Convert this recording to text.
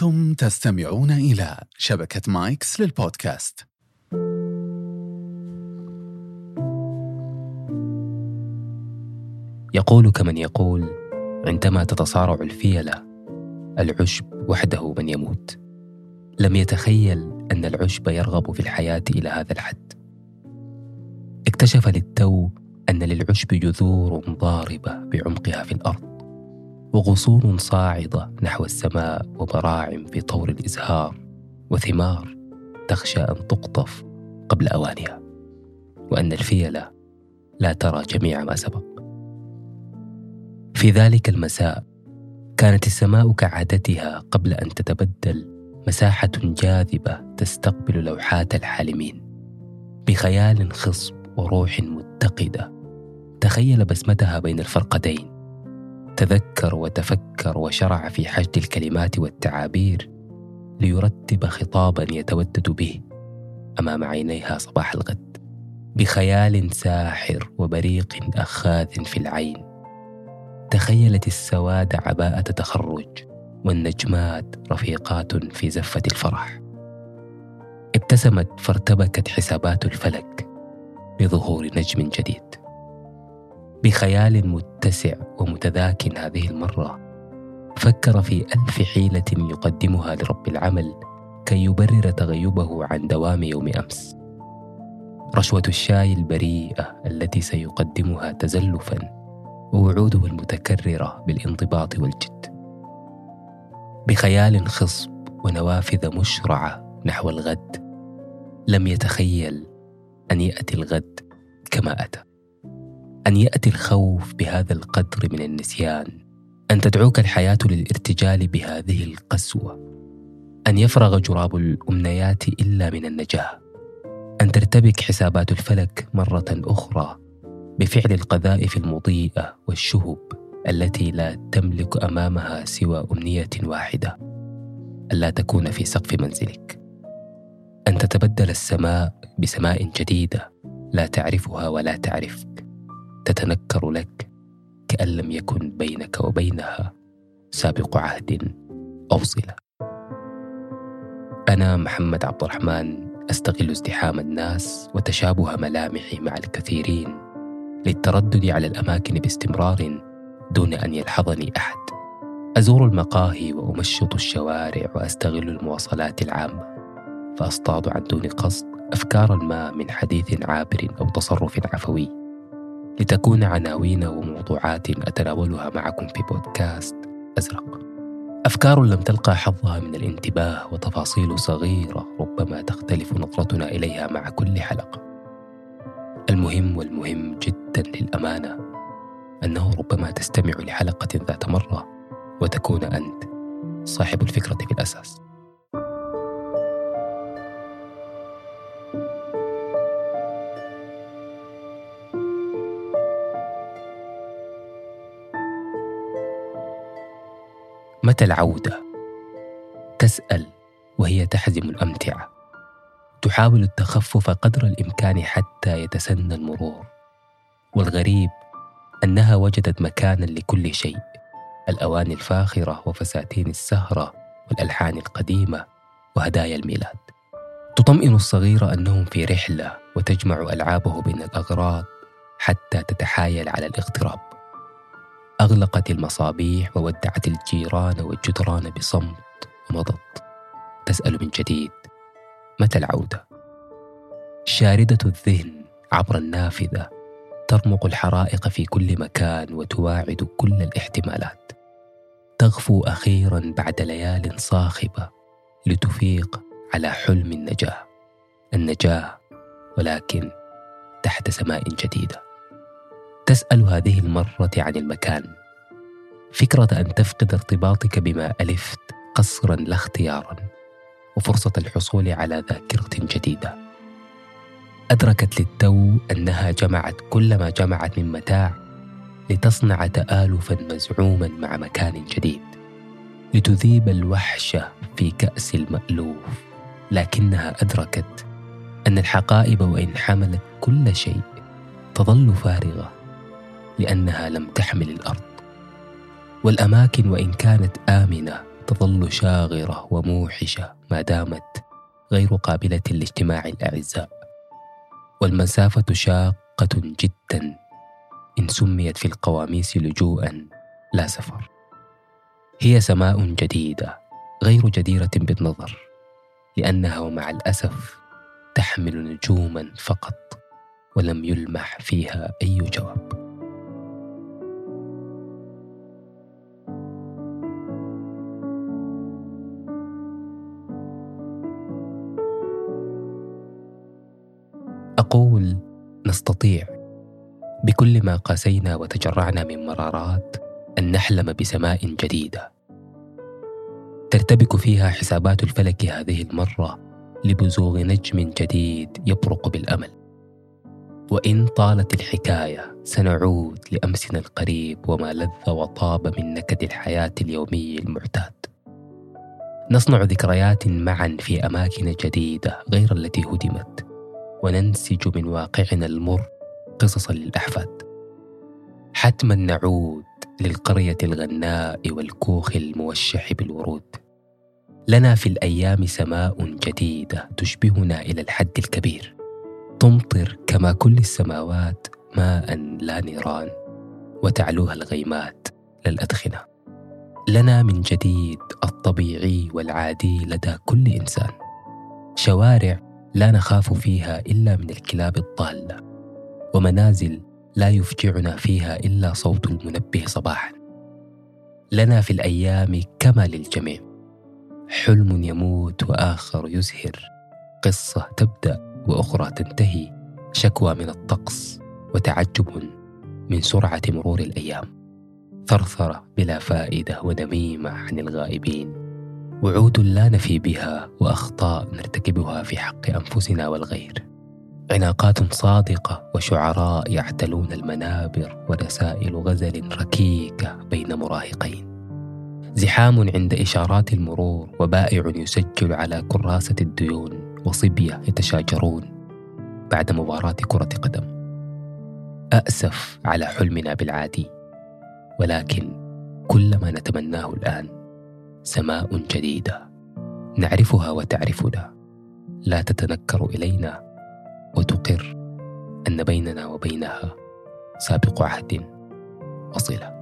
أنتم تستمعون إلى شبكة مايكس للبودكاست. يقول كمن يقول عندما تتصارع الفيلة العشب وحده من يموت. لم يتخيل أن العشب يرغب في الحياة إلى هذا الحد. اكتشف للتو أن للعشب جذور ضاربة بعمقها في الأرض. وغصون صاعدة نحو السماء وبراعم في طور الإزهار وثمار تخشى أن تقطف قبل أوانها وأن الفيلة لا ترى جميع ما سبق. في ذلك المساء كانت السماء كعادتها قبل أن تتبدل مساحة جاذبة تستقبل لوحات الحالمين بخيال خصب وروح متقدة تخيل بسمتها بين الفرقتين. تذكر وتفكر وشرع في حشد الكلمات والتعابير ليرتب خطابا يتودد به أمام عينيها صباح الغد بخيال ساحر وبريق أخاذ في العين. تخيلت السواد عباءة تخرج والنجمات رفيقات في زفة الفرح. ابتسمت فارتبكت حسابات الفلك بظهور نجم جديد. بخيال متسع ومتذاك هذه المرة. فكر في ألف حيلة يقدمها لرب العمل كي يبرر تغيبه عن دوام يوم أمس. رشوة الشاي البريئة التي سيقدمها تزلفا ووعوده المتكررة بالانضباط والجد. بخيال خصب ونوافذ مشرعة نحو الغد لم يتخيل أن يأتي الغد كما أتى. أن يأتي الخوف بهذا القدر من النسيان أن تدعوك الحياة للارتجال بهذه القسوة أن يفرغ جراب الأمنيات إلا من النجاة أن ترتبك حسابات الفلك مرة أخرى بفعل القذائف المضيئة والشهب التي لا تملك أمامها سوى أمنية واحدة. ألا تكون في سقف منزلك. أن تتبدل السماء بسماء جديدة لا تعرفها ولا تعرفك. تتنكر لك كأن لم يكن بينك وبينها سابق عهد أو صلة. أنا محمد عبد الرحمن أستغل ازدحام الناس وتشابه ملامحي مع الكثيرين للتردد على الأماكن باستمرار دون أن يلحظني أحد. أزور المقاهي وأمشط الشوارع وأستغل المواصلات العامة فأصطاد عن دون قصد أفكارا ما من حديث عابر أو تصرف عفوي. لتكون عناوين وموضوعات أتناولها معكم في بودكاست أزرق. أفكار لم تلقى حظها من الانتباه وتفاصيل صغيرة ربما تختلف نظرتنا إليها مع كل حلقة. المهم والمهم جدا للأمانة أنه ربما تستمع لحلقة ذات مرة وتكون أنت صاحب الفكرة في الأساس. متى العودة؟ تسأل وهي تحزم الأمتعة. تحاول التخفف قدر الإمكان حتى يتسنى المرور. والغريب أنها وجدت مكانا لكل شيء. الأواني الفاخرة وفساتين السهرة والألحان القديمة وهدايا الميلاد. تطمئن الصغير أنهم في رحلة وتجمع ألعابه بين الأغراض حتى تتحايل على الاغتراب. أغلقت المصابيح وودعت الجيران والجدران بصمت ومضت. تسأل من جديد متى العودة؟ شاردة الذهن عبر النافذة ترمق الحرائق في كل مكان وتواعد كل الاحتمالات. تغفو أخيرا بعد ليال صاخبة لتفيق على حلم النجاة. النجاة ولكن تحت سماء جديدة. تسأل هذه المرة عن المكان. فكرة أن تفقد ارتباطك بما ألفت قصرا لا اختيارا وفرصة الحصول على ذاكرة جديدة. أدركت للتو أنها جمعت كل ما جمعت من متاع لتصنع تآلفا مزعوما مع مكان جديد لتذيب الوحشة في كأس المألوف. لكنها أدركت أن الحقائب وإن حملت كل شيء تظل فارغة. لأنها لم تحمل الأرض. والأماكن وإن كانت آمنة تظل شاغرة وموحشة ما دامت غير قابلة لاجتماع الأعزاء. والمسافة شاقة جدا إن سميت في القواميس لجوءا لا سفر. هي سماء جديدة غير جديرة بالنظر لأنها ومع الأسف تحمل نجوما فقط ولم يلمح فيها أي جواب. أقول نستطيع. بكل ما قاسينا وتجرعنا من مرارات أن نحلم بسماء جديدة. ترتبك فيها حسابات الفلك هذه المرة لبزوغ نجم جديد يبرق بالأمل. وإن طالت الحكاية سنعود لأمسنا القريب وما لذ وطاب من نكد الحياة اليومي المعتاد. نصنع ذكريات معا في أماكن جديدة غير التي هدمت. وننسج من واقعنا المر قصصا للأحفاد. حتما نعود للقرية الغناء والكوخ الموشح بالورود. لنا في الأيام سماء جديدة تشبهنا إلى الحد الكبير. تمطر كما كل السماوات ماء لا نيران وتعلوها الغيمات للأدخنة لنا من جديد الطبيعي والعادي لدى كل إنسان. شوارع لا نخاف فيها إلا من الكلاب الضالة ومنازل لا يفجعنا فيها إلا صوت المنبه صباحا. لنا في الأيام كما للجميع حلم يموت وآخر يزهر. قصة تبدأ وأخرى تنتهي. شكوى من الطقس وتعجب من سرعة مرور الأيام. ثرثره بلا فائدة ونميمه عن الغائبين. وعود لا نفي بها وأخطاء نرتكبها في حق أنفسنا والغير. عناقات صادقة وشعراء يعتلون المنابر ورسائل غزل ركيكة بين مراهقين. زحام عند إشارات المرور وبائع يسجل على كراسة الديون وصبية يتشاجرون بعد مباراة كرة قدم. اسف على حلمنا بالعادي ولكن كل ما نتمناه الآن سماء جديدة. نعرفها وتعرفنا. لا تتنكر إلينا وتقر أن بيننا وبينها سابق عهد وصله